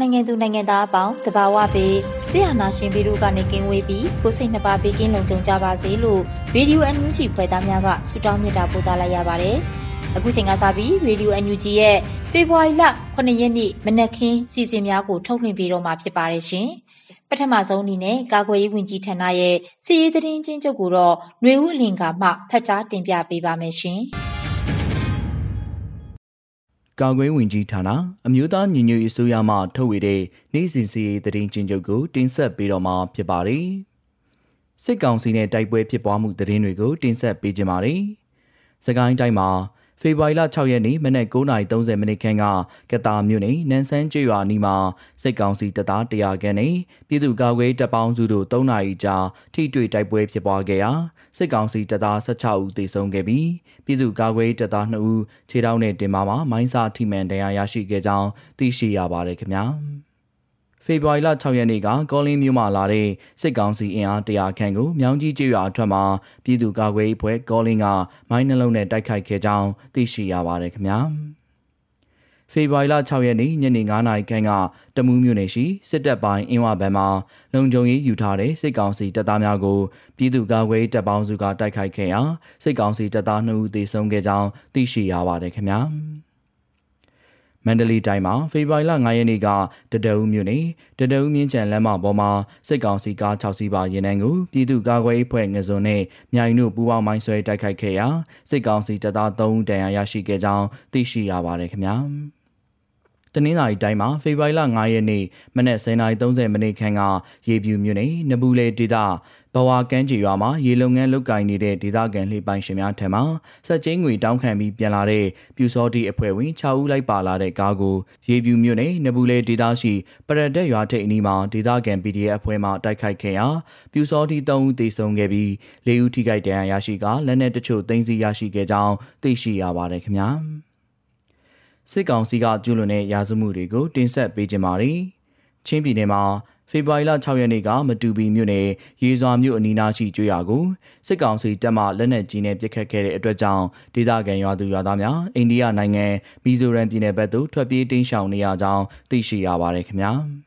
မြန်မာနိုင်ငံသူနိုင်ငံသားအပေါင်းတဘာဝပေးဆရာနာရှင်ပြည်တို့ကနေကင်းဝေးပြီးကိုစိတ်နှပါပေးကင်းလုံခြုံကြပါစေလို့ရေဒီယိုအန်ယူဂျီဖွယ်သားများကဆုတောင်းမြတ်တာပို့သလိုက်ရပါတယ်။အခုချိန်ကစပြီးရေဒီယိုအန်ယူဂျီရဲ့ဖေဖော်ဝါရီလ9ရက်နေ့မနက်ခင်းစီစဉ်များကိုထုတ်လွှင့်ပေးတော့မှာဖြစ်ပါတယ်ရှင်။ပထမဆုံးအနေနဲ့ကာကွယ်ရေးဝန်ကြီးဌာနရဲ့စီရေးသတင်းချင်းချုပ်ကိုတော့ຫນွေဦးအလင်ကမှဖတ်ကြားတင်ပြပေးပါမယ်ရှင်။ ကာကွယ်ဝင်ကြီးဌာနအမျိုးသားညီညွတ်ရေးအစိုးရမှထုတ်ဝေတဲ့နေ့စဉ်စီရေးသတင်းချင်းချုပ်ကိုတင်ဆက်ပေးတော့မှာဖြစ်ပါတယ်။စစ်ကောင်စီနဲ့တိုက်ပွဲဖြစ်ပွားမှုသတင်းတွေကိုတင်ဆက်ပေးကြပါမယ်။စကိုင်းတိုင်းမှာ ဖေဖော်ဝါရီလ6ရက်နေ့မနက်9:30မိနစ်ခန့်ကကတာမြို့နယ်နန်းဆန်းကျွော်နီမှာစစ်ကောင်စီတပ်သား100ခန့်နဲ့ပြည်သူ့ကာကွယ်တပ်ပေါင်းစုတို့3နာရီကြာထိတွေ့တိုက်ပွဲဖြစ်ပွားခဲ့ရာစစ်ကောင်စီတပ်သား16ဦးသေဆုံးခဲ့ပြီးပြည်သူ့ကာကွယ်တပ်သား2ဦးခြေထောက်နဲ့တင်ပါမှာမိုင်းစာထိမှန်တရားရရှိခဲ့ကြောင်းသိရှိရပါတယ်ခင်ဗျာ ဖေဖော်ဝါရီလ6ရက်နေ့ကကောလင်းမြို့မှာလာတဲ့စစ်ကောင်စီအင်အား100ခန့်ကိုမြောင်းကြီးကျေးရွာအထက်မှာပြည်သူ့ကာကွယ်ရေးဖွဲ့ကောလင်းကမိုင်းနှလုံးနဲ့တိုက်ခိုက်ခဲ့ကြောင်းသိရှိရပါတယ်ခင်ဗျာဖေဖော်ဝါရီလ6ရက်နေ့ညနေ9:00နာရီခန့်ကတမူးမြို့နယ်ရှိစစ်တပ်ပိုင်းအင်းဝဘန်မှာလုံခြုံရေးယူထားတဲ့စစ်ကောင်စီတပ်သားများကိုပြည်သူ့ကာကွယ်တပ်ပေါင်းစုကတိုက်ခိုက်ခဲ့ရာစစ်ကောင်စီတပ်သား2ဦးသေဆုံးခဲ့ကြောင်းသိရှိရပါတယ်ခင်ဗျာ မန္တလေးတိုင်းမှာဖေဖော်ဝါရီလ9ရက်နေ့ကတတအူးမြို့နယ်တတအူးမြင်းချံလမ်းမပေါ်မှာစစ်ကောင်စီကား6စီးပါရင်နှန်းကိုပြည်သူ့ကာကွယ်ရေးဖွဲ့ငစုံနဲ့မြိုင်တို့ပူးပေါင်းမိုင်းဆွဲတိုက်ခိုက်ခဲ့ရာစစ်ကောင်စီတပ်သား3ဦးတန်ရာရရှိခဲ့ကြောင်းသိရှိရပါတယ်ခင်ဗျာ။ တနင်္လာရီတိုင်းမှာဖေဖော်ဝါရီလ9ရက်နေ့မနက်09:30မိနစ်ခန့်ကရေပြူမြို့နယ်နဘူးလေဒေသဘဝကန်းကြီးရွာမှာရေလုံငန်းလုတ်ကင်နေတဲ့ဒေသခံလှေပိုင်ရှင်များထံမှစက်ချင်းငွေတောင်းခံပြီးပြန်လာတဲ့ပြူစောတီအဖွဲ့ဝင်6ဦးလိုက်ပါလာတဲ့ကားကိုရေပြူမြို့နယ်နဘူးလေဒေသရှိပရဒက်ရွာထိပ်အနီးမှာဒေသခံ PDF အဖွဲ့မှတိုက်ခိုက်ခဲ့ရာပြူစောတီ3ဦးသေဆုံးခဲ့ပြီး4ဦးထိခိုက်ဒဏ်ရာရရှိကလက်နက်တချို့သိမ်းဆည်းရရှိခဲ့ကြောင်းသိရှိရပါတယ်ခင်ဗျာ။ စစ်ကောင်စီကကျူးလွန်တဲ့ရာဇဝမှုတွေကိုတင်ဆက်ပေးကြပါမယ်။ချင်းပြည်နယ်မှာဖေဖော်ဝါရီလ6ရက်နေ့ကမတူပီမြို့နယ်ရေစွာမြို့အနီးနားရှိကျွော်ကိုစစ်ကောင်စီတပ်မှလက်နက်ကြီးနဲ့ပစ်ခတ်ခဲ့တဲ့အတွက်ကြောင့်ဒေသခံရွာသူရွာသားများအိန္ဒိယနိုင်ငံမီဇိုရမ်ပြည်နယ်ဘက်သို့ထွက်ပြေးတိမ်းရှောင်နေရကြောင်းသိရှိရပါတယ်ခင်ဗျာ။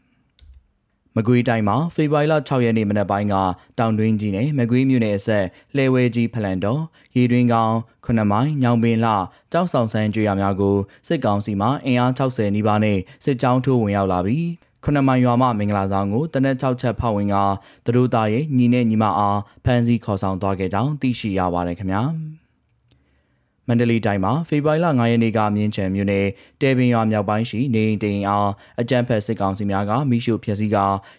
မကွေးတိုင်းမှာဖေဖော်ဝါရီလ6ရက်နေ့မနက်ပိုင်းကတောင်တွင်းကြီးနဲ့မကွေးမြို့နယ်အဆက်လှဲဝဲကြီးဖလန်တော်ရေတွင်းကောင်းခုနှစ်မိုင်ညောင်ပင်လှကြောက်ဆောင်ဆန်းကျွော်များကိုစစ်ကောင်စီမှအင်အား60နီးပါးနဲ့စစ်ကြောင်းထိုးဝင်ရောက်လာပြီးခုနှစ်မိုင်ရွာမှမင်္ဂလာဆောင်ကိုတနက်6ချက်ဖောက်ဝင်ကသူတို့သားရဲ့ညီနဲ့ညီမအားဖမ်းဆီးခေါ်ဆောင်သွားခဲ့ကြောင်းသိရှိရပါတယ်ခင်ဗျာ။ မန္တလေးတိုင်းမှာဖေဖော်ဝါရီလ9ရက်နေ့ကမြင်းချံမြို့နယ်တဲပင်ရွာမြောက်ပိုင်းရှိနေအိမ်တိမ်အားအကြမ်းဖက်စစ်ကောင်စီများကမိရှုဖျက်ဆီးက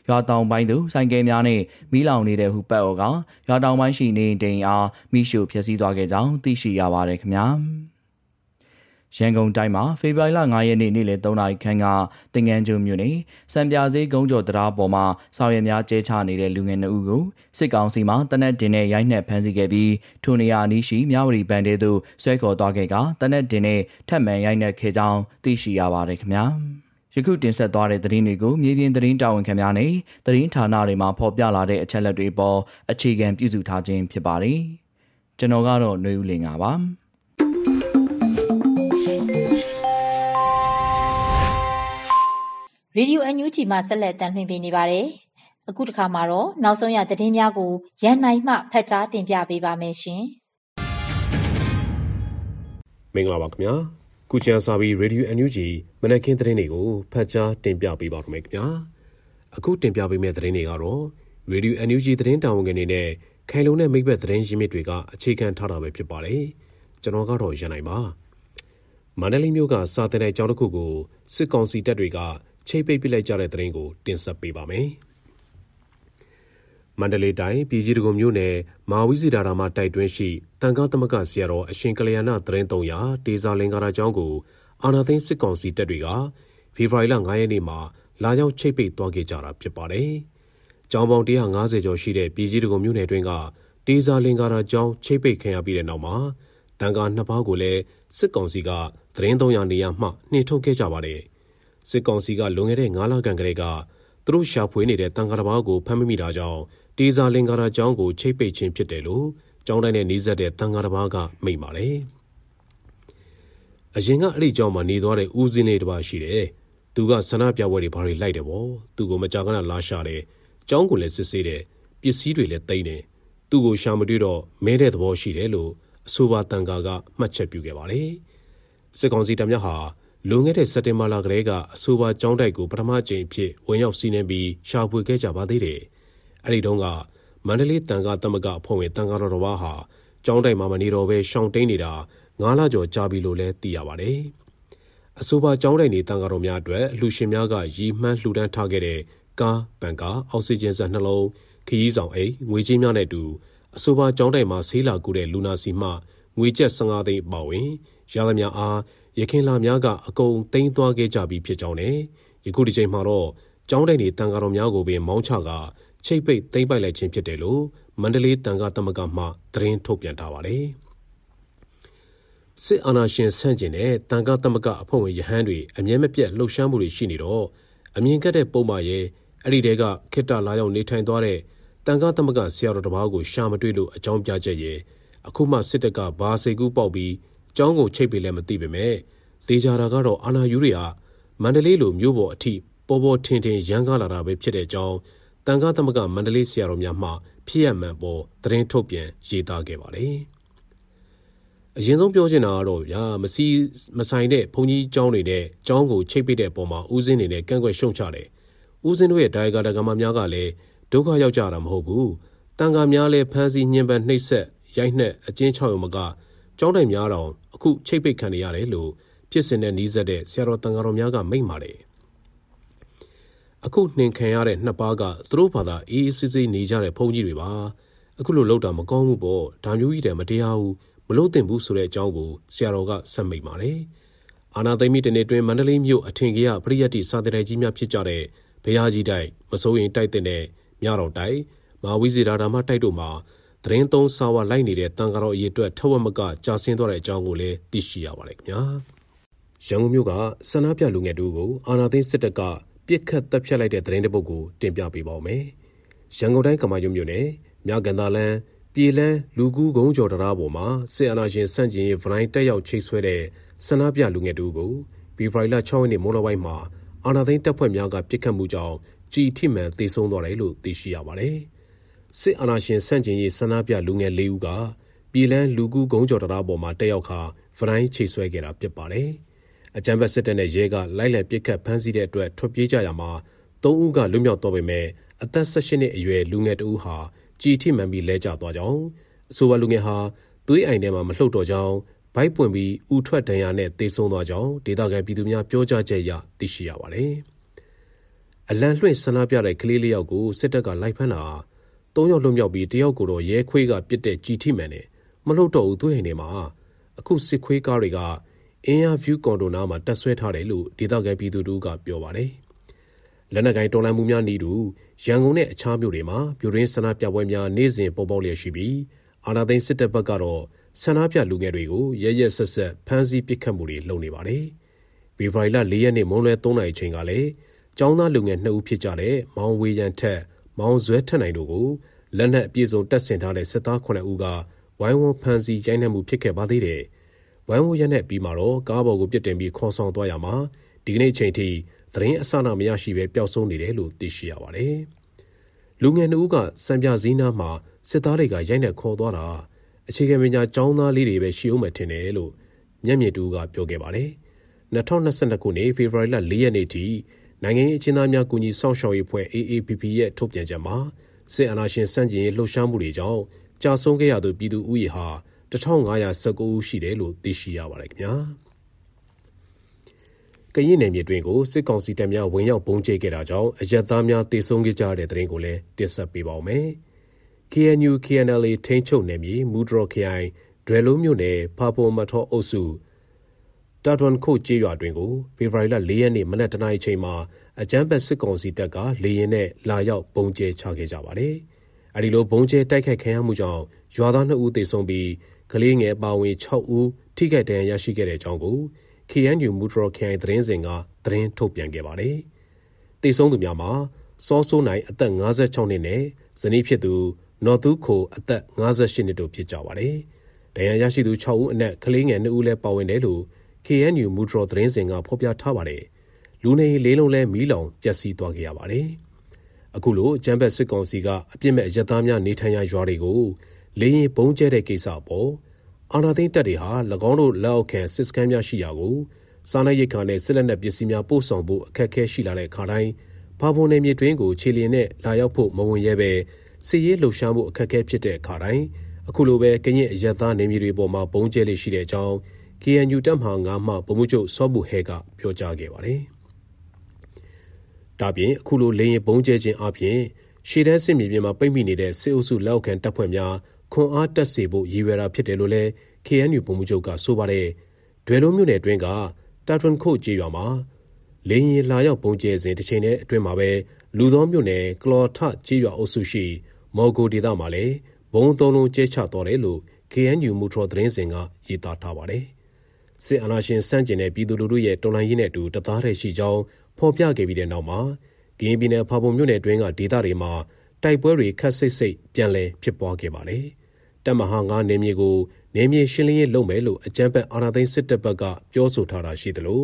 ရွာတောင်ပိုင်းသို့ဆိုင်ကယ်များနဲ့မီးလောင်နေတဲ့ဟုပတ်အော်ကရွာတောင်ပိုင်းရှိနေအိမ်တိမ်အားမိရှုဖျက်ဆီးသွားခဲ့ကြောင်းသိရှိရပါတယ်ခင်ဗျာ။ ရန်ကုန်တိုင်းမှာဖေဖော်ဝါရီလ9ရက်နေ့နေ့လယ်3နာရီခန့်ကတင်ငန်းကျွန်းမြို့နယ်စံပြာစေးကုန်းကျော်တရားပေါ်မှာဆောင်ရွက်များကျဲချနေတဲ့လူငယ်2ဦးကိုစစ်ကောင်စီမှတနက်တင်နဲ့ရိုက်နှက်ဖမ်းဆီးခဲ့ပြီးထိုနေရာအနီးရှိမြဝတီဘန်တဲသို့ဆွဲခေါ်သွားခဲ့ကတနက်တင်နဲ့ထပ်မံရိုက်နှက်ခဲ့ကြောင်းသိရှိရပါတယ်ခင်ဗျာယခုတင်ဆက်သွားတဲ့သတင်းတွေကိုမြေပြင်သတင်းတာဝန်ခံများနဲ့သတင်းဌာနတွေမှာဖော်ပြလာတဲ့အချက်အလက်တွေပေါ်အခြေခံပြုစုထားခြင်းဖြစ်ပါတယ်ကျွန်တော်ကတော့ຫນွေဦးလင်ပါ ရေဒီယိုအန်ယူဂျီမှဆက်လက်တန်လှည့်ပေးနေပါတယ်။အခုတစ်ခါမှာတော့နောက်ဆုံးရသတင်းများကိုရန်နိုင်မှဖတ်ကြားတင်ပြပေးပါမယ်ရှင်။မင်္ဂလာပါခင်ဗျာ။ကုချန်စာဘီရေဒီယိုအန်ယူဂျီမနက်ခင်းသတင်းတွေကိုဖတ်ကြားတင်ပြပေးပါရမယ်ခင်ဗျာအခုတင်ပြပေးမယ့်သတင်းတွေကတော့ရေဒီယိုအန်ယူဂျီသတင်းတာဝန်ခံတွေနဲ့ခိုင်လုံတဲ့မိဘသတင်းရင်းမြစ်တွေကအခြေခံထားတာပဲဖြစ်ပါတယ်ကျွန်တော်ကတော့ရန်နိုင်ပါမန္တလေးမြို့ကစာတင်တဲ့ကျောင်းတစ်ခုကိုစစ်ကောင်စီတပ်တွေက ချိတ်ပိတ်ပစ်လိုက်ကြတဲ့သတင်းကို တင်ဆက်ပေးပါမယ်မန္တလေးတိုင်းပြည်ကြီးတကုံမြို့နယ်မာဝီစီဒါရာမှာတိုက်တွန်းရှိတန်ခါသမကဆရာတော်အရှင်ကလျာဏသတင်း300ဒေဇာလင်္ကာရာကျောင်းကိုအာနာသိန်းစစ်ကောင်စီတပ်တွေကဖေဖော်ဝါရီလ9ရက်နေ့မှာလာရောက်ချိတ်ပိတ်သွားခဲ့ကြတာဖြစ်ပါတယ်။ကျောင်းပေါင်း150ကျော်ရှိတဲ့ပြည်ကြီးတကုံမြို့နယ်တွင်းကဒေဇာလင်္ကာရာကျောင်းချိတ်ပိတ်ခံရပြီးတဲ့နောက်မှာတန်ခါနှစ်ပါးကိုလည်းစစ်ကောင်စီကသတင်း300နေရာမှနှင်ထုတ်ခဲ့ကြပါတယ်။ စစ်ကောင်စီက လွန်ခဲ့တဲ့9လခန့်ကလေးက သူတို့ရှာဖွေနေတဲ့တန်ခါတစ်ပါးကို ဖမ်းမိတာကြောင့် တေဇာလင်္ကာရာကျောင်းကို ချိတ်ပိတ်ခြင်းဖြစ်တယ်လို့ ကျောင်းတိုင်းနဲ့နှီးဆက်တဲ့တန်ဃာတစ်ပါးက မိန့်ပါတယ်။အရင်က အဲ့ဒီကျောင်းမှာ နေသွားတဲ့ ဦးစင်းလေးတစ်ပါးရှိတယ်။သူက ဆန္ဒပြပွဲတွေ ဘာတွေ လိုက်တယ်ပေါ့။သူကို မကြာခဏ လာရှာတယ်။ကျောင်းကိုလည်း စစ်ဆေးတယ်။ပစ္စည်းတွေလည်း သိမ်းတယ်။သူ့ကို ရှာမတွေ့တော့မဲတဲ့သဘောရှိတယ်လို့ အဆိုပါတန်ဃာက မှတ်ချက်ပြုခဲ့ပါတယ်။စစ်ကောင်စီတပ်များဟာ လွန်ခဲ့တဲ့စက်တင်ဘာလကလေးကအဆိုပါကျောင်းတိုက်ကိုပထမကြိမ်ဖြစ်ဝင်ရောက်စီးနှင်းပြီးရှာဖွေခဲ့ကြပါသေးတယ်။အဲ့ဒီတုန်းကမန္တလေးတန်ခါသမဂအဖွဲ့ဝင်တန်ခါတော်တော်ဟာကျောင်းတိုင်မှာမနေတော့ဘဲရှောင်တိန်နေတာ9လကျော်ကြာပြီလို့လည်းသိရပါတယ်။အဆိုပါကျောင်းတိုင်နေတန်ခါတော်များအတွက်အလှရှင်များကရီမှန်းလှူဒန်းထားခဲ့တဲ့ကားပန်ကာအောက်ဆီဂျင်ဆက်နှလုံးခရီးဆောင်အိတ်ငွေကြေးများနဲ့အတူအဆိုပါကျောင်းတိုင်မှာဆေးလာကူတဲ့လူနာစီမှငွေကျပ်15သိန်းပါဝင်ရသမျှအား ရခင်လာများကအကုန်သိမ်းသွားခဲ့ကြပြီဖြစ်ကြောင်းနဲ့ယခုဒီချိန်မှာတော့ကျောင်းတိုင်နေတန်ခါတော်များကိုပင်မောင်းချကချိတ်ပိတ်သိမ်းပိုက်လိုက်ခြင်းဖြစ်တယ်လို့မန္တလေးတန်ခါသမဂမှသတင်းထုတ်ပြန်ထားပါတယ်။စစ်အာဏာရှင်ဆန့်ကျင်တဲ့တန်ခါသမဂအဖွဲ့ဝင်ရဟန်းတွေအမြဲမပြတ်လှုပ်ရှားမှုတွေရှိနေတော့အမြင်ကတဲ့ပုံမှန်ရဲ့အဲ့ဒီတဲကခိတ္တလာရောက်နေထိုင်သွားတဲ့တန်ခါသမဂဆရာတော်တစ်ပါးကိုရှာမတွေ့လို့အကြောင်းပြချက်ရဲ့အခုမှစစ်တပ်ကဘာစိတ်ကူးပေါက်ပြီး ကျောင်းကိုချိတ်ပေးလည်းမသိပေမဲ့သေချာတာကတော့အာနာယူတွေဟာမန္တလေးလိုမြို့ပေါ်အထိပေါ်ပေါ်ထင်ထင်ရန်ကားလာတာပဲဖြစ်တဲ့အကြောင်းတန်ခါသမဂမန္တလေးဆရာတော်များမှဖြစ်ရမှန်ပေါ်သတင်းထုတ်ပြန်ရေးသားခဲ့ပါတယ်။အရင်ဆုံးပြောချင်တာကတော့ဗျာမစီမဆိုင်တဲ့ဘုံကြီးကျောင်းတွေနဲ့ကျောင်းကိုချိတ်ပိတ်တဲ့ပုံမှာဦးစင်းနေနဲ့ကန့်ကွက်ရှုံချတယ်။ဦးစင်းတို့ရဲ့ဒိုင်ကာတကမများကလည်းဒုက္ခရောက်ကြတာမဟုတ်ဘူး။တန်ခါများလည်းဖမ်းဆီးညှဉ်းပန်းနှိပ်စက်ရိုက်နှက်အကျဉ်းချရုံမက ကျောင်းတိုင်များတောင်အခုချိတ်ပိတ်ခံနေရတယ်လို့ဖြစ်စဉ်နဲ့နှီးစက်တဲ့ဆရာတော်တန်ခါတော်များကမိန့်ပါတယ်။အခုနှင်ခံရတဲ့နှစ်ပါးကသူတို့ဘာသာအေးအေးဆေးဆေးနေကြတဲ့ဘုန်းကြီးတွေပါအခုလိုလောက်တာမကောင်းဘူးပေါ့ဒါမျိုးကြီးတယ်မတရားဘူးမလို့တင်ဘူးဆိုတဲ့အကြောင်းကိုဆရာတော်ကဆက်မိတ်ပါတယ်အာနာသိမ့်မီတနေ့တွင်မန္တလေးမြို့အထင်ကြီးပရိယတ်တိစာတေကြီးများဖြစ်ကြတဲ့ဘုရားကြီးတိုက်မစိုးရင်တိုက်တဲ့မြတော်တိုက်မာဝီစီရာဓမ္မတိုက်တို့မှာ သတင်းသုံးစာဝလိုက်နေတဲ့တန်ဃာတော်အရေးအတွက်ထဝက်မကကြာဆင်းသွားတဲ့အကြောင်းကိုလည်းသိရှိရပါတယ်ခင်ဗျာရန်ကုန်မြို့ကဆန္ဒပြလူငယ်တို့ကိုအာနာသိန်းစစ်တပ်ကပြစ်ခတ်တပ်ဖြတ်လိုက်တဲ့သတင်းတစ်ပုဒ်ကိုတင်ပြပေးပါောမယ်။ရန်ကုန်တိုင်းကမာရွတ်မြို့နယ်မြကန်သာလန်းပြည်လန်းလူကူးကုန်းကျော်တရားပေါ်မှာစစ်အာဏာရှင်စန့်ကျင်ရေးဗရိုင်းတက်ရောက်ချိတ်ဆွဲတဲ့ဆန္ဒပြလူငယ်တို့ကိုဗီဖိုင်လာ6ရက်နေ့မိုးလပိုင်းမှာအာဏာသိမ်းတပ်ဖွဲ့များကပြစ်ခတ်မှုကြောင့်ကြီးထိမှန်သေဆုံးသွားတယ်လို့သိရှိရပါတယ်။ စစ်အာဏာရှင်စန့်ကျင်ရေးဆန္ဒပြလူငယ်၄ဦးကပြည်လန်းလူကူးကုန်းကျော်တရားပေါ်မှာတက်ရောက်ခါဗရိုင်းချိတ်ဆွဲခဲ့တာဖြစ်ပါတယ်။အကြမ်းဖက်စစ်တပ်နဲ့ရဲကလိုက်လံပစ်ခတ်ဖမ်းဆီးတဲ့အတွက်ထွက်ပြေးကြရမှာသုံးဦးကလွတ်မြောက်တော့ပေမဲ့အသက်16နှစ်အရွယ်လူငယ်တဦးဟာကြည်ထိမှန်ပြီးလဲကျသွားကြောင်းအဆိုပါလူငယ်ဟာသွေးအိုင်ထဲမှာမလှုပ်တော့ကြောင်းဘိုက်ပွင့်ပြီးဥထွက်ဒဏ်ရာနဲ့တေဆုံးသွားကြောင်းဒေသခံပြည်သူများပြောကြားချက်အရသိရှိရပါတယ်။အလံလွှင့်ဆန္ဒပြတဲ့ကလေးလေးယောက်ကိုစစ်တပ်ကလိုက်ဖမ်းတာ သုံးယောက်လွတ်မြောက်ပြီးတယောက်ကိုတော့ရဲခွေးကပြစ်တဲ့ကြည်ထိမှန်နဲ့မလှုပ်တော့ဘူးသွေးအိမ်ထဲမှာအခုစစ်ခွေးကားတွေကအင်းယာဗျူးကွန်ဒိုနာမှာတက်ဆွဲထားတယ်လို့ဒေသခံပြည်သူတို့ကပြောပါတယ်။လက်နက်ကိုင်တော်လှန်မှုများနေတူရန်ကုန်နဲ့အခြားမြို့တွေမှာပြည်ရင်းဆန္ဒပြပွဲများနေ့စဉ်ပေါ်ပေါက်လျက်ရှိပြီးအာဏာသိမ်းစစ်တပ်ဘက်ကတော့ဆန္ဒပြလူငယ်တွေကိုရရက်ဆက်ဆက်ဖမ်းဆီးပစ်ခတ်မှုတွေလုပ်နေပါတယ်။ဗီဗရိုင်လာ၄ရက်နေ့မွန်းလွဲ3နာရီချိန်ကလည်းចောင်းသားလူငယ်2ဦးဖြစ်ကြတဲ့မောင်ဝေရန်ထက် မောင်ဇွဲထက်နိုင်တို့ကိုလက်နက်အပြည့်စုံတပ်ဆင်ထားတဲ့စစ်သား9ဦးကဝိုင်းဝန်းဖမ်းဆီးရိုက်နှက်မှုဖြစ်ခဲ့ပါသေးတယ်။ဝိုင်းဝန်းရက်နဲ့ပြီးမှတော့ကားပေါ်ကိုပြစ်တင်ပြီးခေါ်ဆောင်သွားရမှာဒီကနေ့ချိန်ထိသတင်းအစနာမရရှိပဲပျောက်ဆုံးနေတယ်လို့သိရှိရပါတယ်။လူငယ်နှုတ်ကစံပြစည်းနားမှာစစ်သားတွေကရိုက်နှက်ခေါ်သွားတာအခြေခံပညာကျောင်းသားလေးတွေပဲရှိအောင်မထင်တယ်လို့မျက်မြင်တူကပြောခဲ့ပါတယ်2022ခုနှစ်ဖေဖော်ဝါရီလ4ရက်နေ့ထိ နိုင်ငံရေးအကျဉ်းသားများကူညီဆောင်ရှောက်ရေးဖွဲ့ AAPP ရဲ့ထုတ်ပြန်ချက်မှာစစ်အာဏာရှင်စန့်ကျင်ရေးလှုပ်ရှားမှုတွေကြောင့်ကြာဆုံးခဲ့ရသူပြည်သူဥယေဟာ1519ဦးရှိတယ်လို့သိရှိရပါတယ်ခင်ဗျာကရင်နယ်မြေတွင်ကိုစစ်ကောင်စီတပ်များဝင်ရောက်ပုံကျဲခဲ့တာကြောင့်အရက်သားများတေဆုံးခဲ့ကြတဲ့တဲ့ရင်ကိုလည်းတင်ဆက်ပေးပါောင်းမယ်။ KNU KNLA ထိန်းချုပ်နယ်မြေမူဒရော်ခရိုင်ဒရယ်လိုမြို့နယ်ဖာပုံမထောအုပ်စု တာတွန်ခုတ်ကျေးရွာတွင်ကို ဖေဖော်ဝါရီလ ၄ ရက်နေ့ မနက်တနာရီချိန်မှာ အကြမ်းဖက် စစ်ကောင်စီတပ်က လေရင်နဲ့ လာရောက်ပုံကျဲချခဲ့ကြပါတယ်။အဲဒီလိုပုံကျဲတိုက်ခိုက်ခံရမှုကြောင့် ရွာသား2ဦး သေဆုံးပြီး ကလေးငယ်ပါဝင်6ဦး ထိခိုက်ဒဏ်ရာရရှိခဲ့တဲ့အကြောင်းကို KNU မူဒရော်ခရိုင်သတင်းစင်က သတင်းထုတ်ပြန်ခဲ့ပါတယ်။သေဆုံးသူများမှာ စောဆိုးနိုင် အသက်56နှစ်နဲ့ ဇနီးဖြစ်သူ နော်သူခို အသက်58နှစ်တို့ ဖြစ်ကြပါတယ်။ဒဏ်ရာရရှိသူ6ဦးအနက် ကလေးငယ်2ဦးလည်း ပါဝင်တယ်လို့ KNU မူဒရော်သတင်းစင်က ဖော်ပြထားပါတယ်။လူနေလေးလုံးလဲမီးလောင်ပျက်စီးသွားခဲ့ရပါတယ်။အခုလိုကျမ်းဘက်စစ်ကောင်စီက အပြစ်မဲ့ရသားများ နေထိုင်ရာရွာတွေကို လေရင်ဘုံကျဲတဲ့ကိစ္စပေါ် အာနာသိန်းတပ်တွေဟာ၎င်းတို့လက်အောက်ခံ စစ်စခန်းများရှိရာကို စားနပ်ရိက္ခာနဲ့ စစ်လက်နက်ပစ္စည်းများ ပို့ဆောင်ဖို့ အခက်အခဲရှိလာတဲ့အခါတိုင်းဘာဘုံနယ်မြေတွင်းကို ခြေလျင်နဲ့ လာရောက်ဖို့ မဝင်ရဲပဲစစ်ရေးလှုပ်ရှားမှုအခက်အခဲဖြစ်တဲ့အခါတိုင်း အခုလိုပဲ ကရင်အရက်သားနေမြေတွေပေါ်မှာဘုံကျဲလေးရှိတဲ့အကြောင်း KNU တပ်မဟာ9မှဗိုလ်မှူးချုပ်စောဘူဟဲကပြောကြားခဲ့ပါတယ်။ဒါပြင်အခုလိုလေရင်ဘုံကျဲခြင်းအပြင်ရှေ့တန်းစစ်မြေပြင်မှာပိတ်မိနေတဲ့စစ်အုပ်စုလက်အောက်ခံတပ်ဖွဲ့များခွန်အားတက်စေဖို့ရည်ရွယ်တာဖြစ်တယ်လို့လည်း KNU ဗိုလ်မှူးချုပ်ကဆိုပါတယ်။ဒွေလုံးမြို့နယ်အတွင်းကတာထွန်ခုတ်ကြေးရွာမှာလေရင်လာရောက်ပုံကျဲစဉ်တစ်ချိန်နဲ့အတွင်းမှာပဲလူသောမြို့နယ်ကလော်ထကြေးရွာအုပ်စုရှိမော်ဂိုဒေသမှာလည်းဘုံသုံးလုံးကျဲချတော်တယ်လို့ KNU မူထရသတင်းစင်ကရေးသားထားပါတယ်။ စစ်အာဏာရှင်စန့်ကျင်တဲ့ပြည်သူလူထုရဲ့တော်လှန်ရေးနဲ့အတူတသားတည်းရှိကြောင်းဖော်ပြခဲ့ပြီးတဲ့နောက်မှာကရင်ပြည်နယ်ဖာပုံမြို့နယ်အတွင်းကဒေသတွေမှာတိုက်ပွဲတွေခက်ဆိတ်ဆိတ်ပြန်လည်ဖြစ်ပွားခဲ့ပါတယ်။တပ်မဟာ9နယ်မြေကိုနယ်မြေရှင်းလင်းရေးလုပ်မယ်လို့အကြမ်းဖက်အာဏာသိမ်းစစ်တပ်ဘက်ကပြောဆိုထားတာရှိသလို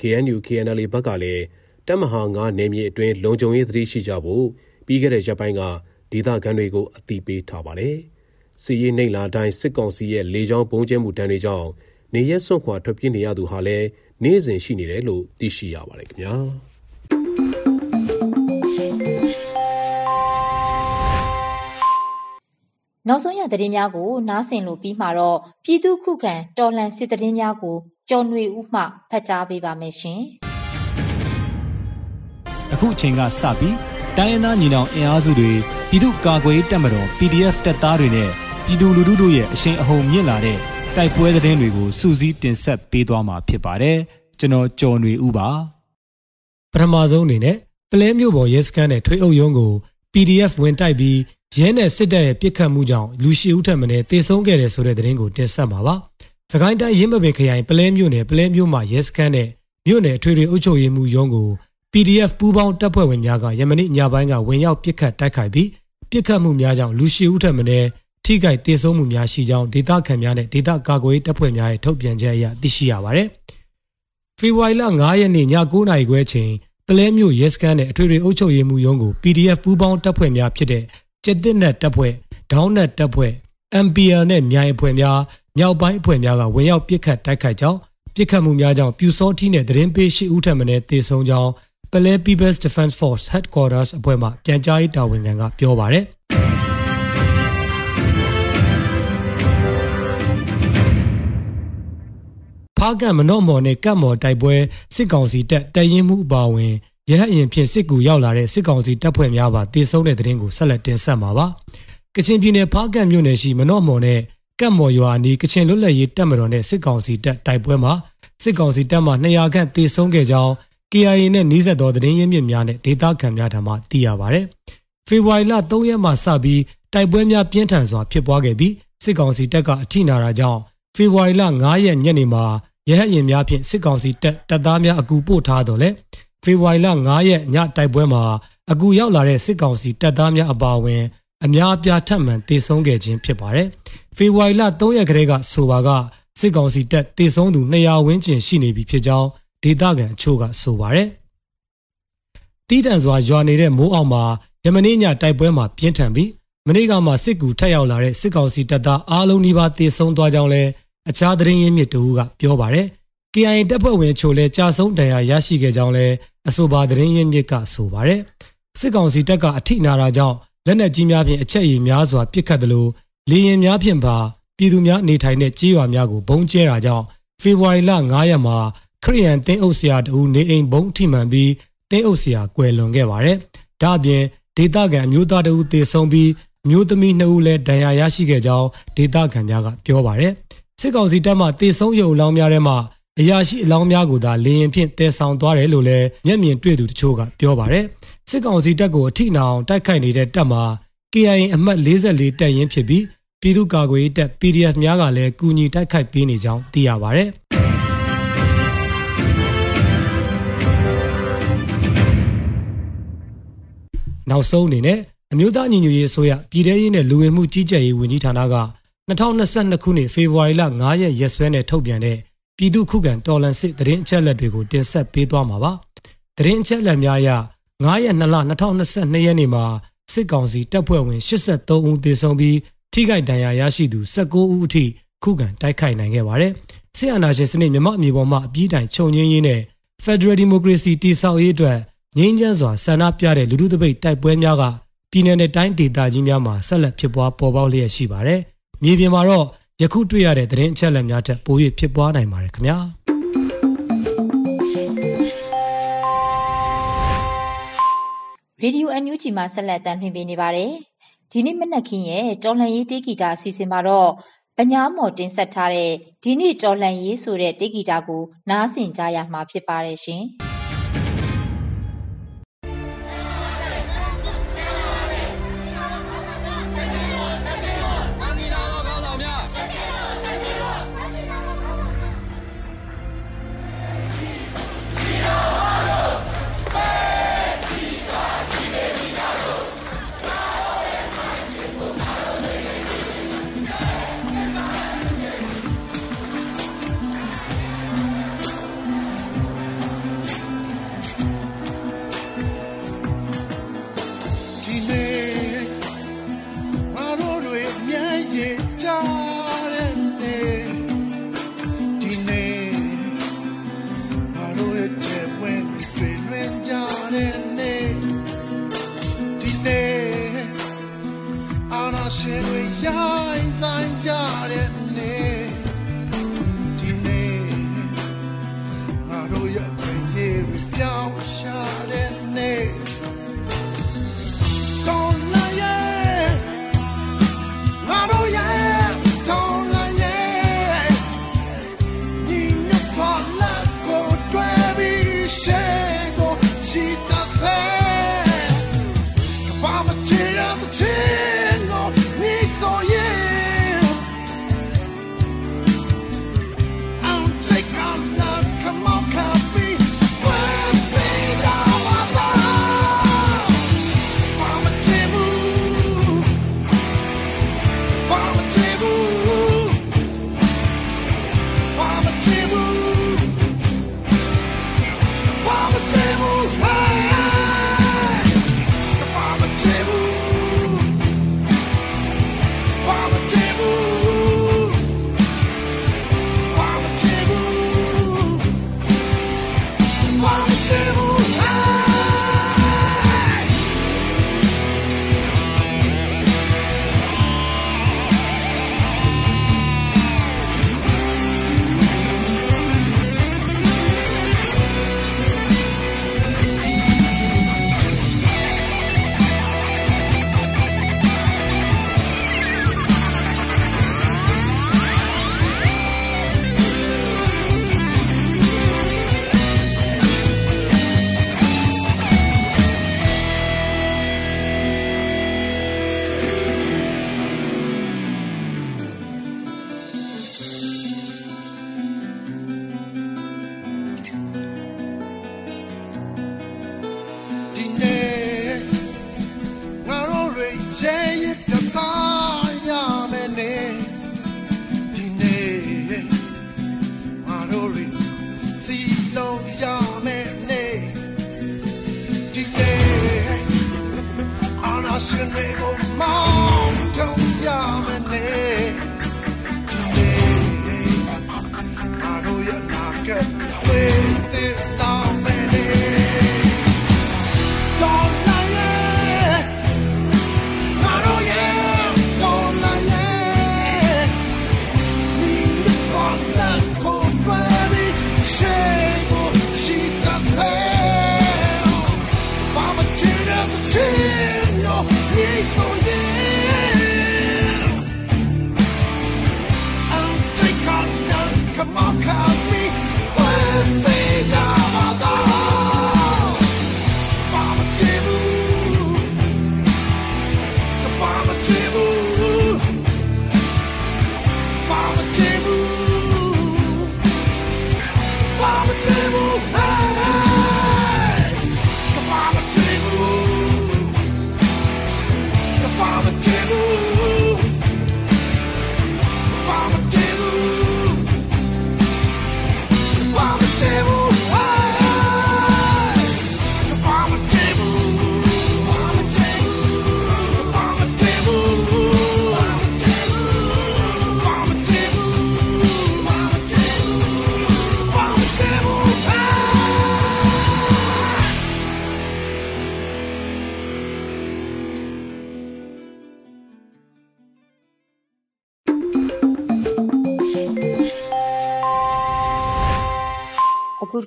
KNU KNL ဘက်ကလည်းတပ်မဟာ9နယ်မြေအတွင်းလုံခြုံရေးသတိရှိကြဖို့ပြီးခဲ့တဲ့ရက်ပိုင်းကဒေသခံတွေကိုအသိပေးထားပါတယ်။စီရေးနှိမ့်လာတိုင်းစစ်ကောင်စီရဲ့လေကြောင်းပုံကျဲမှုတန်းတွေကြောင့် နေရက်စွန့်ခွာထွက်ပြေးနေရသူဟာလည်းနေ့စဉ်ရှိနေတယ်လို့သိရှိရပါတယ်ခင်ဗျာ။နောက်ဆုံးရသတင်းများကိုနားဆင်လို့ပြီးမှတော့ပြည်သူခုခံတော်လှန်စစ်သတင်းများကိုကျော်ຫນွေဦးမှဖတ်ကြားပေးပါမယ်ရှင်။အခုအချိန်ကစပြီးတိုင်းရင်းသားညီနောင်အင်အားစုတွေပြည်သူ့ကာကွယ်တပ်မတော် PDF တပ်သားတွေနဲ့ပြည်သူလူထုတို့ရဲ့အရှိန်အဟုန်မြင့်လာတဲ့ တိုက်ပွဲသတင်းတွေကိုစူးစီးတင်ဆက်ပေးသွားမှာဖြစ်ပါတယ်။ကျွန်တော်ကျော်ຫນွေဦးပါ။ပထမဆုံးအနေနဲ့ပလဲမျိုးပေါ်ရဲစခန်းနဲ့ထွေးအုပ်ရုံးကို PDF ဝင်တိုက်ပြီးရဲနဲ့စစ်တပ်ရဲ့ပြစ်ခတ်မှုကြောင့်လူရှိဦးထက်မင်းတေဆုံးခဲ့တယ်ဆိုတဲ့သတင်းကိုတင်ဆက်မှာပါ။စကိုင်းတိုင်းရင်းမပင်ခရိုင်ပလဲမြို့နယ်ပလဲမြို့မှာရဲစခန်းနဲ့မြို့နယ်ထွေထွေအုပ်ချုပ်ရေးမှူးရုံးကို PDF ပူးပေါင်းတပ်ဖွဲ့ဝင်များကယမနေ့ညပိုင်းကဝင်ရောက်ပစ်ခတ်တိုက်ခိုက်ပြီးပစ်ခတ်မှုများကြောင့်လူရှိဦးထက်မင်း ထိခိုက်ဒေဆုံးမှုများရှိကြောင်းဒေသခံများနဲ့ဒေသကာကွယ်တပ်ဖွဲ့များရဲ့ထုတ်ပြန်ချက်အရသိရှိရပါတယ်။ဖေဖော်ဝါရီလ9ရက်နေ့ည9:00နာရီခွဲချိန်ပလဲမြို့ရဲစခန်းနဲ့အထွေထွေအုပ်ချုပ်ရေးမှူးရုံးကို PDF ပူးပေါင်းတပ်ဖွဲ့များဖြစ်တဲ့ကျက်တစ်နက်တပ်ဖွဲ့ဒေါင်းနက်တပ်ဖွဲ့ MPL နဲ့မြိုင်အဖွဲ့များမြောက်ပိုင်းအဖွဲ့များကဝင်ရောက်ပစ်ခတ်တိုက်ခိုက်ကြောင်းပစ်ခတ်မှုများကြောင့်ပြူစောထီးနဲ့သတင်းပေးရှိဦးထက်မင်းတေဆုံးကြောင်းပလဲ People's Defense Force Headquarters အဖွဲ့မှပြန်ကြားရေးတာဝန်ခံကပြောပါရယ် ဖားကံမနော့မော်နဲ့ကတ်မော်တိုက်ပွဲစစ်ကောင်စီတပ်တရင်မှုအပါဝင်ရဟတ်ရင်ဖြင့်စစ်ကူရောက်လာတဲ့စစ်ကောင်စီတပ်ဖွဲ့များပါတေဆုံးတဲ့တဲ့ရင်ကိုဆက်လက်တင်ဆက်မှာပါ။ကချင်ပြည်နယ်ဖားကန့်မြို့နယ်ရှိမနော့မော်နဲ့ကတ်မော်ရွာအနီးကချင်လွတ်လပ်ရေးတပ်မတော်နဲ့စစ်ကောင်စီတပ်တိုက်ပွဲမှာစစ်ကောင်စီတပ်မှ200ခန့်တေဆုံးခဲ့ကြောင်း KIA နဲ့နှီးဆက်သောသတင်းရင်းမြစ်များနဲ့ဒေသခံများထံမှသိရပါဗျ။ဖေဖော်ဝါရီလ3ရက်မှစပြီးတိုက်ပွဲများပြင်းထန်စွာဖြစ်ပွားခဲ့ပြီးစစ်ကောင်စီတပ်ကအထိနာတာကြောင့်ဖေဖော်ဝါရီလ9ရက်ညနေမှာ ရဟတ်ရင်များဖြင့်စစ်ကောင်စီတပ်တပ်သားများအကူပို့ထားတော့လေဖေဖော်ဝါရီလ9ရက်ညတိုက်ပွဲမှာအကူရောက်လာတဲ့စစ်ကောင်စီတပ်သားများအပါအဝင်အများအပြားထပ်မံတေဆုံးခဲ့ခြင်းဖြစ်ပါတယ်။ဖေဖော်ဝါရီလ3ရက်ကလေးကဆိုပါကစစ်ကောင်စီတပ်တေဆုံးသူ200ဝန်းကျင်ရှိနေပြီဖြစ်ကြောင်းဒေသခံအချို့ကဆိုပါတယ်။တီးတန့်စွာရွာနေတဲ့မိုးအောင်မှာယမနေ့ညတိုက်ပွဲမှာပြင်းထန်ပြီးမနေ့ကမှစစ်ကူထက်ရောက်လာတဲ့စစ်ကောင်စီတပ်သားအားလုံးနီးပါးတေဆုံးသွားကြောင်းလဲ အခြားသတင်းရင်းမြစ်တူကပြောပါတယ် KIA တပ်ဖွဲ့ဝင်ချို့လည်းကြာဆုံးဒဏ်ရာရရှိခဲ့ကြောင်းလည်းအဆိုပါသတင်းရင်းမြစ်ကဆိုပါတယ်စစ်ကောင်စီတပ်ကအထိနာတာကြောင့်လက်နက်ကြီးများဖြင့်အချက်ရည်များစွာပစ်ခတ်တယ်လို့လေရင်များဖြင့်ပါပြည်သူများနေထိုင်တဲ့ကြေးရွာများကိုဘုံကျဲတာကြောင့်ဖေဖော်ဝါရီလ9ရက်မှာခရီးယန်တင်းအုပ်ဆရာတဦးနေအိမ်ဘုံထိမှန်ပြီးတင်းအုပ်ဆရာကွယ်လွန်ခဲ့ပါတယ်။ဒါ့အပြင်ဒေသခံအမျိုးသားတဦးသေဆုံးပြီးအမျိုးသမီး2ဦးလည်းဒဏ်ရာရရှိခဲ့ကြောင်းဒေသခံများကပြောပါတယ်။ စစ်ကောင်စီတပ်မှတေဆုံးရုပ်အလောင်းများထဲမှာအရာရှိအလောင်းများကိုသာလေရင်ဖြင့်တည်ဆောင်သွားတယ်လို့လည်းမျက်မြင်တွေ့သူတချို့ကပြောပါတယ်။စစ်ကောင်စီတပ်ကိုအထိနာအောင်တိုက်ခိုက်နေတဲ့တပ်မှာ KIA အမှတ်44တပ်ရင်းဖြစ်ပြီးပြည်သူ့ကာကွယ်ရေးတပ် PDF များကလည်းကူညီတိုက်ခိုက်ပေးနေကြောင်းသိရပါတယ်။နောက်ဆုံးအနေနဲ့အမျိုးသားညီညွတ်ရေးအစိုးရပြည်ထရေးနဲ့လူဝင်မှုကြီးကြပ်ရေးဝန်ကြီးဌာနက 2022ခုနှစ်ဖေဖော်ဝါရီလ9ရက်ရက်စွဲနဲ့ထုတ်ပြန်တဲ့ပြည်သူ့ခုခံတော်လှန်စစ်တရင်အချက်လက်တွေကိုတင်ဆက်ပေးသွားမှာပါ။တရင်အချက်လက်များအရ9ရက်2လ2022ရက်နေ့မှာစစ်ကောင်စီတပ်ဖွဲ့ဝင်83ဦးသေဆုံးပြီးထိခိုက်ဒဏ်ရာရရှိသူ19ဦးအထိခုခံတိုက်ခိုက်နိုင်ခဲ့ပါတယ်။စစ်အာဏာရှင်စနစ်မြမအမျိုးပေါ်မှာအပြည့်တိုင်ခြုံငင်းရင်းနဲ့ Federal Democracy တည်ဆောက်ရေးအတွက်ငြိမ်းချမ်းစွာဆန္ဒပြတဲ့လူထုတပိတ်တိုက်ပွဲများကပြည်내နဲ့တိုင်းဒေသကြီးများမှာဆက်လက်ဖြစ်ပွားပေါ်ပေါက်လျက်ရှိပါတယ်။ မြေပြင်မှာတော့ယခုတွေ့ရတဲ့သတင်းအချက်အလက်များထက်ပို၍ဖြစ်ပွားနိုင်ပါတယ်ခင်ဗျာ။ရေဒီယိုအန်ယူဂျီမှာဆက်လက်တမ်းလှည့်ပေးနေပါတယ်။ဒီနေ့မနက်ခင်းရဲ့တော်လှန်ရေးတေးဂီတာအစီအစဉ်မှာတော့ပညာမော်တင်ဆက်ထားတဲ့ဒီနေ့တော်လှန်ရေးဆိုတဲ့တေးဂီတာကိုနားဆင်ကြရမှာဖြစ်ပါတယ်ရှင်။ one.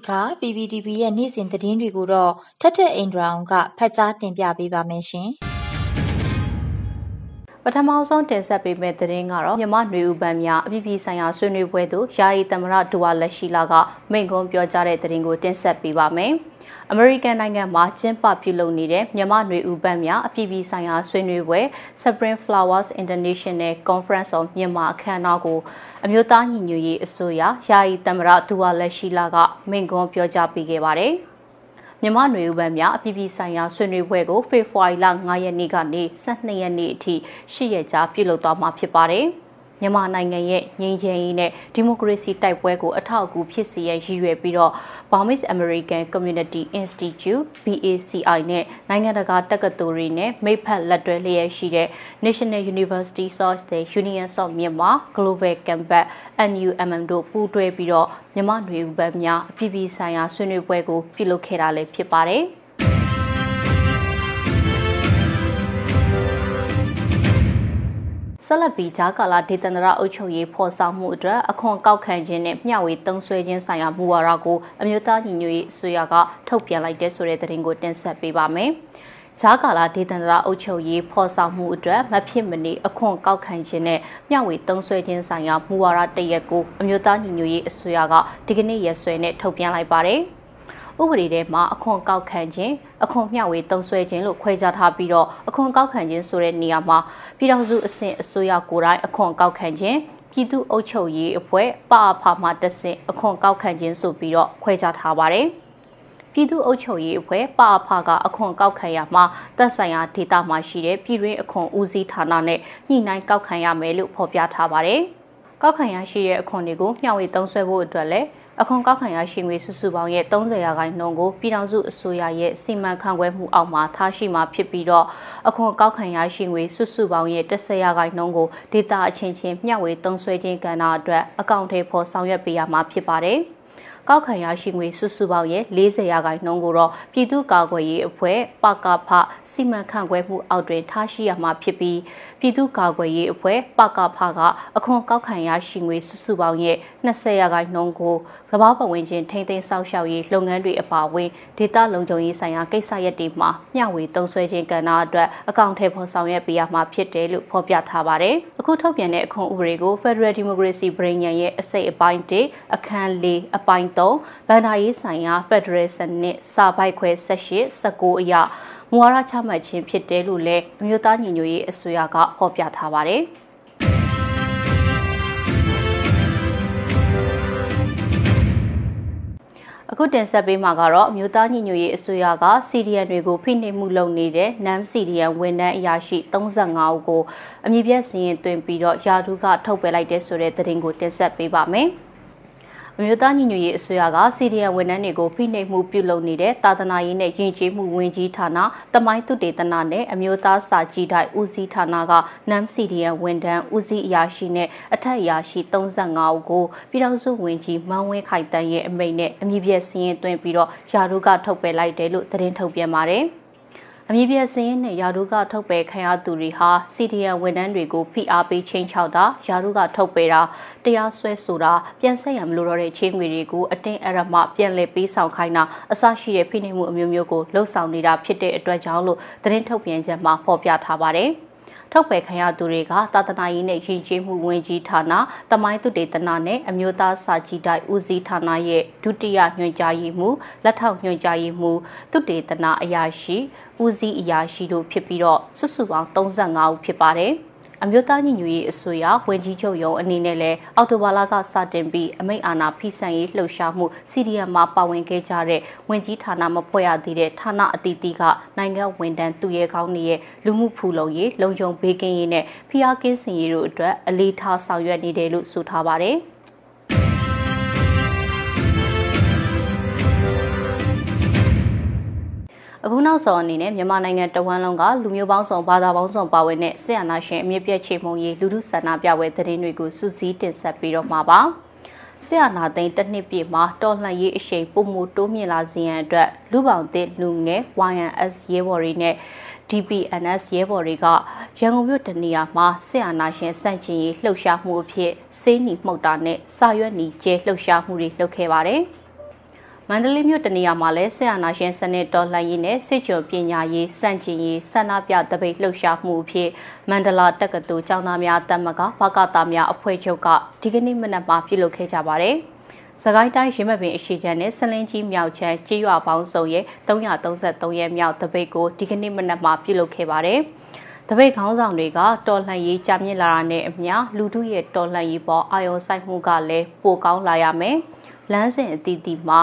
အခုတစ်ခါ PPTV ရဲ့နေ့စဉ်သတင်းတွေကိုတော့ထက်ထက်အင်ဒရာအောင်ကဖတ်ကြားတင်ပြပေးပါမယ်ရှင်ပထမဆုံးတင်ဆက်ပေးမယ့်သတင်းကတော့မြမနွေဦးပန်းများအပြည်ပြည်ဆိုင်ရာဆွေးနွေးပွဲသို့ယာယီသမရဒူဝါလက်ရှိလာကမိန့်ခွန်းပြောကြားတဲ့သတင်းကိုတင်ဆက်ပေးပါမယ်။ အမေရိကန်နိုင်ငံမှာကျင်းပပြုလုပ်နေတဲ့မြန်မာ့ຫນွေဥပတ်များအပြည်ပြည်ဆိုင်ရာဆွေးနွေးပွဲ Spring Flowers International Conference on မြန်မာအခမ်းအနားကိုအမျိုးသားညီညွတ်ရေးအစိုးရယာယီသမ္မတဒူဝါလက်ရှိလာကမိန့်ခွန်းပြောကြားပေးခဲ့ပါတယ်။မြန်မာຫນွေဥပန်းများအပြည်ပြည်ဆိုင်ရာဆွေးနွေးပွဲကိုဖေဖော်ဝါရီလ9ရက်နေ့ကနေ12ရက်နေ့အထိ10ရက်ကြာပြုလုပ်သွားမှာဖြစ်ပါတယ်။ မြန်မာနိုင်ငံရဲ့ငြိမ်းချမ်းရေးနဲ့ဒီမိုကရေစီတိုက်ပွဲကိုအထောက်အကူဖြစ်စေရန်ရည်ရွယ်ပြီးတော့ Burmese American Community Institute BACI နဲ့နိုင်ငံတကာတက္ကသိုလ်တွေနဲ့မိဖက်လက်တွဲလျက်ရှိတဲ့ National University Source the Union of Myanmar Global Campus NUMM တို့ပူးတွဲပြီးတော့မြန်မာ့ຫນွေဥပတ်များအပြည်ပြည်ဆိုင်ရာဆွေးနွေးပွဲကိုပြုလုပ်ခဲ့တာလည်းဖြစ်ပါတယ်။ ဆက်လက်ပြီးဂျာကာလာဒေသန္တရအုပ်ချုပ်ရေးဖော်ဆောင်မှုအတွက်အခွန်ကောက်ခံခြင်းနဲ့မျှဝေသုံးစွဲခြင်းဆိုင်ရာမူဝါဒကိုအမျိုးသားညီညွတ်ရေးအစိုးရကထုတ်ပြန်လိုက်တဲ့ဆိုတဲ့သတင်းကိုတင်ဆက်ပေးပါမယ်။ဂျာကာလာဒေသန္တရအုပ်ချုပ်ရေးဖော်ဆောင်မှုအတွက်မဖြစ်မနေအခွန်ကောက်ခံခြင်းနဲ့မျှဝေသုံးစွဲခြင်းဆိုင်ရာမူဝါဒတရက်ကိုအမျိုးသားညီညွတ်ရေးအစိုးရကဒီကနေ့ရက်စွဲနဲ့ထုတ်ပြန်လိုက်ပါတယ်။ ဥပဒေထဲမှာအခွန်ကောက်ခံခြင်းအခွန်မျှဝေတုံးဆွဲခြင်းလို့ခွဲခြားထားပြီးတော့အခွန်ကောက်ခံခြင်းဆိုတဲ့နေရာမှာပြည်ထောင်စုအဆင့်အစိုးရကိုယ်တိုင်အခွန်ကောက်ခံခြင်းပြည်သူ့အုပ်ချုပ်ရေးအဖွဲ့ပအဖမှတဆင့်အခွန်ကောက်ခံခြင်းဆိုပြီးတော့ခွဲခြားထားပါတယ်ပြည်သူ့အုပ်ချုပ်ရေးအဖွဲ့ပအဖကအခွန်ကောက်ခံရမှာသက်ဆိုင်ရာဒေသမှာရှိတဲ့ပြည်တွင်းအခွန်ဦးစီးဌာနနဲ့ညှိနှိုင်းကောက်ခံရမယ်လို့ဖော်ပြထားပါတယ်။ကောက်ခံရရှိတဲ့အခွန်တွေကိုမျှဝေသုံးစွဲဖို့အတွက်လည်း အခွန်ကောက်ခံရရှိငွေစုစုပေါင်းရဲ့30ရာခိုင်နှုန်းကိုပြည်ထောင်စုအစိုးရရဲ့စီမံခန့်ခွဲမှုအောက်မှာထားရှိမှာဖြစ်ပြီးတော့အခွန်ကောက်ခံရရှိငွေစုစုပေါင်းရဲ့10ရာခိုင်နှုန်းကိုဒေတာအချင်းချင်းမျှဝေသုံးစွဲခြင်းကဏ္ဍအတွက်အကောင့်ထဲပေါ်ဆောင်ရွက်ပေးရမှာဖြစ်ပါတယ်။ကောက်ခံရရှိငွေစုစုပေါင်းရဲ့40ရာခိုင်နှုန်းကိုတော့ပြည်သူ့ကာကွယ်ရေးအဖွဲ့ပကဖစီမံခန့်ခွဲမှုအောက်တွင်ထားရှိရမှာဖြစ်ပြီး ပြည်သူ့ကာကွယ်ရေးအဖွဲ့ပကဖကအခွန်ကောက်ခံရရှိငွေစုစုပေါင်းရဲ့20ရာခိုင်နှုန်းကိုကမ္ဘာပတ်ဝန်းကျင်ထိန်းသိမ်းစောင့်ရှောက်ရေးလုပ်ငန်းတွေအပါအဝင်ဒေသလုံခြုံရေးဆိုင်ရာကိစ္စရပ်တွေမှာမျှဝေသုံးစွဲခြင်းကဏ္ဍအတွက်အကောင့်ထဲပေါ်ဆောင်ရွက်ပေးရမှာဖြစ်တယ်လို့ဖော်ပြထားပါတယ်။အခုထုတ်ပြန်တဲ့အခွန်ဥပဒေကို Federal Democracy ပြည်ညံရဲ့အစိတ်အပိုင်း1အခန်း4အပိုင်း3ဗန်ဒါရေးဆိုင်ရာဖက်ဒရယ်စနစ်စာပိုက်ခွဲ18 19အရ မူဝါဒချမှတ်ခြင်းဖြစ်တယ်လို့လည်းအမျိုးသားညီညွတ်ရေးအစိုးရကဖော်ပြထားပါတယ်။အခုတင်ဆက်ပေးမှာကတော့အမျိုးသားညီညွတ်ရေးအစိုးရက CDN တွေကိုဖိနှိပ်မှုလုပ်နေတဲ့ NAM CDN ဝန်ထမ်းအရာရှိ35ဦးကိုအမည်ပြစည်ရင်တွင်ပြီးတော့ယာဒူးကထုတ်ပယ်လိုက်တဲ့ဆိုတဲ့သတင်းကိုတင်ဆက်ပေးပါမယ်။ အမျိုးသားညီညွတ်ရေးအစိုးရကစီဒီအမ်ဝန်ထမ်းတွေကိုဖိနှိပ်မှုပြုလုပ်နေတဲ့တာသနာရေးနဲ့ယဉ်ကျေးမှုဝန်ကြီးဌာနတမိုင်းတုတေသနာနဲ့အမျိုးသားစာကြည့်တိုက်ဦးစီးဌာနကနမ်စီဒီအမ်ဝန်ထမ်းဦးစီးအရာရှိနဲ့အထက်အရာရှိ35ဦးကိုပြည်ထောင်စုဝန်ကြီးမန်းဝင်းခိုင်တန်းရဲ့အမိန့်နဲ့အမည်ပြည့်စည်ရင်သွင်းပြီးတော့ယာရုကထုတ်ပယ်လိုက်တယ်လို့သတင်းထုတ်ပြန်ပါတယ်။ အမည်ပြစင်းနဲ့ယာရုကထုတ်ပယ်ခံရသူတွေဟာ CDN ဝန်ထမ်းတွေကိုဖိအားပေးချင်းချောက်တာယာရုကထုတ်ပယ်တာတရားစွဲဆိုတာပြန်ဆက်ရမလို့တော့တဲ့ချင်းငွေတွေကိုအတင်းအရမပြန်လည်ပေးဆောင်ခိုင်းတာအစရှိတဲ့ဖိနှိပ်မှုအမျိုးမျိုးကိုလှုပ်ဆောင်နေတာဖြစ်တဲ့အတွက်ကြောင့်လို့သတင်းထုတ်ပြန်ချက်မှာဖော်ပြထားပါတယ်။ ထုတ်ပယ်ခံရသူတွေကသာသနာရေးနဲ့ယဉ်ကျေးမှုဝန်ကြီးဌာနတမိုင်းသူတေသနာနဲ့အမျိုးသားစာကြည့်တိုက်ဦးစီးဌာနရဲ့ဒုတိယညွှန်ကြားရေးမှူးလက်ထောက်ညွှန်ကြားရေးမှူးသူတေသနာအရာရှိဦးစီးအရာရှိတို့ဖြစ်ပြီးတော့စုစုပေါင်း35ဦးဖြစ်ပါတယ်။ အမျိုးသားညီညွတ်ရေးအစိုးရဝန်ကြီးချုပ်ရုံးအနေနဲ့လည်းအော်တိုဘာလကစတင်ပြီးအမိန့်အာဏာဖိဆန်ရေးလှုပ်ရှားမှု CDM မှာပါဝင်ခဲ့ကြတဲ့ဝန်ကြီးဌာနမဖွဲ့ရသေးတဲ့ဌာနအသီးသီးကနိုင်ငံဝန်ထမ်းသူရဲကောင်းတွေရဲ့လူမှုဖူလုံရေးလုံခြုံဘေးကင်းရေးနဲ့ဖိအားကင်းစင်ရေးတို့အတွက်အလေးထားဆောင်ရွက်နေတယ်လို့ဆိုထားပါတယ်။ အခုနောက်ဆုံးအနေနဲ့မြန်မာနိုင်ငံတဝန်းလုံးကလူမျိုးပေါင်းစုံဘာသာပေါင်းစုံပါဝင်တဲ့စစ်အာဏာရှင်အမြင့်ပြည့်ချေမှုရေးလူထုဆန္ဒပြပွဲသတင်းတွေကိုစူးစီးတင်ဆက်ပြီးတော့မှာပါဆရာနာသိန်းတစ်နှစ်ပြည့်မှာတော်လှန်ရေးအရှိန်ပုံမတိုးမြင့်လာစေရန်အတွက်လူပေါင်းသစ်လူငယ် YNS ရဲဘော်တွေနဲ့ DPNS ရဲဘော်တွေကရန်ကုန်မြို့တနေရာမှာဆရာနာရှင်စန့်ကျင်ရေးလှုပ်ရှားမှုအဖြစ်စေးနီမှုတ်တာနဲ့စာရွက်နီကျဲလှုပ်ရှားမှုတွေလုပ်ခဲ့ပါတယ်။ မမန္တလေးမြို့တနေရာမှာလည်းဆရာနာရှင်စနစ်တော်လှန်ရေးနဲ့စစ်ကြုံပညာရေးစန့်ကျင်ရေးဆန္ဒပြတပိတ်လှုပ်ရှားမှုအဖြစ်မန္တလာတက္ကသိုလ်ကျောင်းသားများတက်မကဘကတာများအဖွဲ့ချုပ်ကဒီကနေ့မနက်မှာပြုလုပ်ခဲ့ကြပါတယ်။စကိုင်းတိုင်းရမပင်အရှိချမ်းနဲ့ဆလင်းကြီးမြောက်ချမ်းကြေးရွာပေါင်းစုံရဲ့333ရဲမြောက်တပိတ်ကိုဒီကနေ့မနက်မှာပြုလုပ်ခဲ့ပါတယ်။တပိတ်ခေါင်းဆောင်တွေကတော်လှန်ရေးကြာမြင့်လာတာနဲ့အမျှလူထုရဲ့တော်လှန်ရေးပေါ်အာရုံစိုက်မှုကလည်းပိုကောင်းလာရမယ်။လမ်းစဉ်အသီးသီးမှာ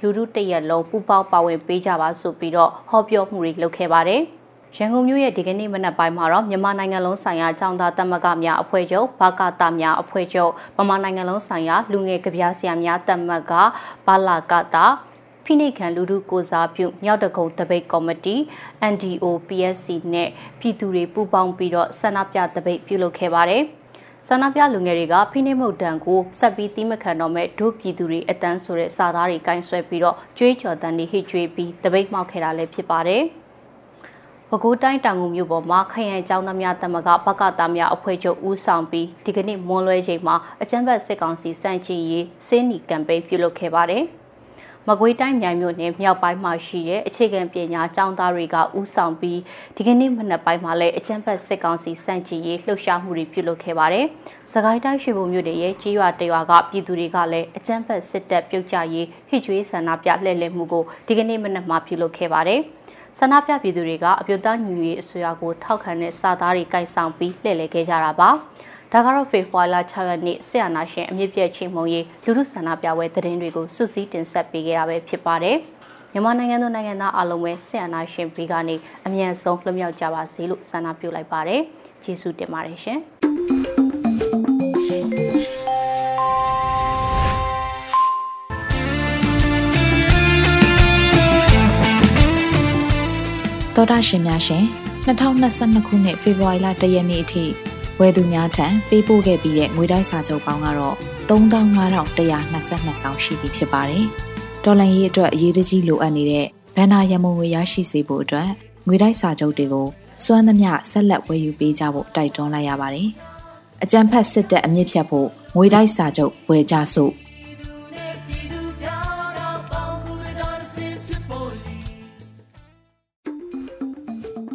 လူထုတရက်လုံးပူပေါင်းပါဝင်ပေးကြပါဆိုပြီးတော့ဟောပြောမှုတွေလုပ်ခဲ့ပါတယ်။ရန်ကုန်မြို့ရဲ့ဒီကနေ့မနက်ပိုင်းမှာတော့မြန်မာနိုင်ငံလုံးဆိုင်ရာចောင်းသားတက်မကများအဖွဲ့ချုပ်ဘာကတာများအဖွဲ့ချုပ်ဗမာနိုင်ငံလုံးဆိုင်ရာလူငယ်ကဗျာဆရာများတက်မကဘာလာကတာဖိနှိတ်ခံလူထုကိုစားပြုမြောက်တကုံတပိတ်ကော်မတီ NDO PSC နဲ့ပြည်သူတွေပူးပေါင်းပြီးတော့ဆန္ဒပြတပိတ်ပြုလုပ်ခဲ့ပါတယ်။ ဆန္ဒပြလူငယ်တွေကဖိနှိပ်မှုတံကိုဆက်ပြီးတိမခံတော့မဲ့ဒုပြည်သူတွေအတန်းဆိုတဲ့စာသားတွေကင်ဆွဲပြီးတော့ကြွေးကြော်တန်တွေဟစ်ကြွေးပြီးတပိတ်မှောက်ခဲ့တာလည်းဖြစ်ပါတယ်။ပဲခူးတိုင်းတောင်ငူမြို့ပေါ်မှာခရိုင်ကျောင်းသားများတမကဘကသားများအဖွဲ့ချုပ်ဦးဆောင်ပြီးဒီကနေ့မွန်းလွဲချိန်မှာအကြမ်းဖက်စစ်ကောင်စီစန့်ကျင်ရေးစင်းနီကမ်ပိန်းပြုလုပ်ခဲ့ပါတယ်။ မကွေးတိုင်းမြိုင်မြို့နယ်မြောက်ပိုင်းမှာရှိတဲ့အခြေခံပညာကျောင်းသားတွေကဥဆောင်ပြီးဒီကနေ့မနက်ပိုင်းမှာလည်းအကြံဖက်စစ်ကောင်စီစန့်ကျင်ရေးလှုပ်ရှားမှုတွေပြုလုပ်ခဲ့ပါတယ်။စကိုင်းတိုင်းရွှေဘုံမြို့နယ်ရဲ့ကြီးရွာတရွာကပြည်သူတွေကလည်းအကြံဖက်စစ်တပ်ပြုတ်ကျရေးဟစ်ကြွေးဆန္ဒပြလှည့်လည်မှုကိုဒီကနေ့မနက်မှာပြုလုပ်ခဲ့ပါတယ်။ဆန္ဒပြပြည်သူတွေကအပြုတ်သားညီညွတ်ရေးအစိုးရကိုထောက်ခံတဲ့စာသားတွေကင်ဆောင်ပြီးလှည့်လည်ခဲ့ကြတာပါ။ ဒါကတော့ဖေဖော်ဝါရီလ6ရက်နေ့ဆရာနာရှင်အမြင့်ပြည့်ချင်းမုံရေးလူထုဆန္ဒပြပွဲသတင်းတွေကိုစုစည်းတင်ဆက်ပေးခဲ့တာပဲဖြစ်ပါတယ်။မြန်မာနိုင်ငံသူနိုင်ငံသားအားလုံးပဲဆရာနာရှင်ဘီကနေအမြန်ဆုံးလွတ်မြောက်ကြပါစေလို့ဆန္ဒပြုလိုက်ပါတယ်။ကျေးဇူးတင်ပါတယ်ရှင်။တော်တာရှင်များရှင်2022ခုနှစ်ဖေဖော်ဝါရီလ1ရက်နေ့အထိ ဝယ်သူများထံပေးပို့ခဲ့ပြီးတဲ့ငွေတိုက်စာချုပ်ပေါင်းကတော့35,122ဆောင်ရှိပြီဖြစ်ပါတယ်။ဒေါ်လာရေးအတွက်အရေးတကြီးလိုအပ်နေတဲ့ဘဏ္ဍာရမုံငွေရရှိစေဖို့အတွက်ငွေတိုက်စာချုပ်တွေကိုစွမ်းသမျှဆက်လက်ဝယ်ယူပေးကြဖို့တိုက်တွန်းလိုက်ရပါတယ်။အကြံဖက်စစ်တပ်အမြင့်ဖြတ်ဖို့ငွေတိုက်စာချုပ်ဝယ်ကြစို့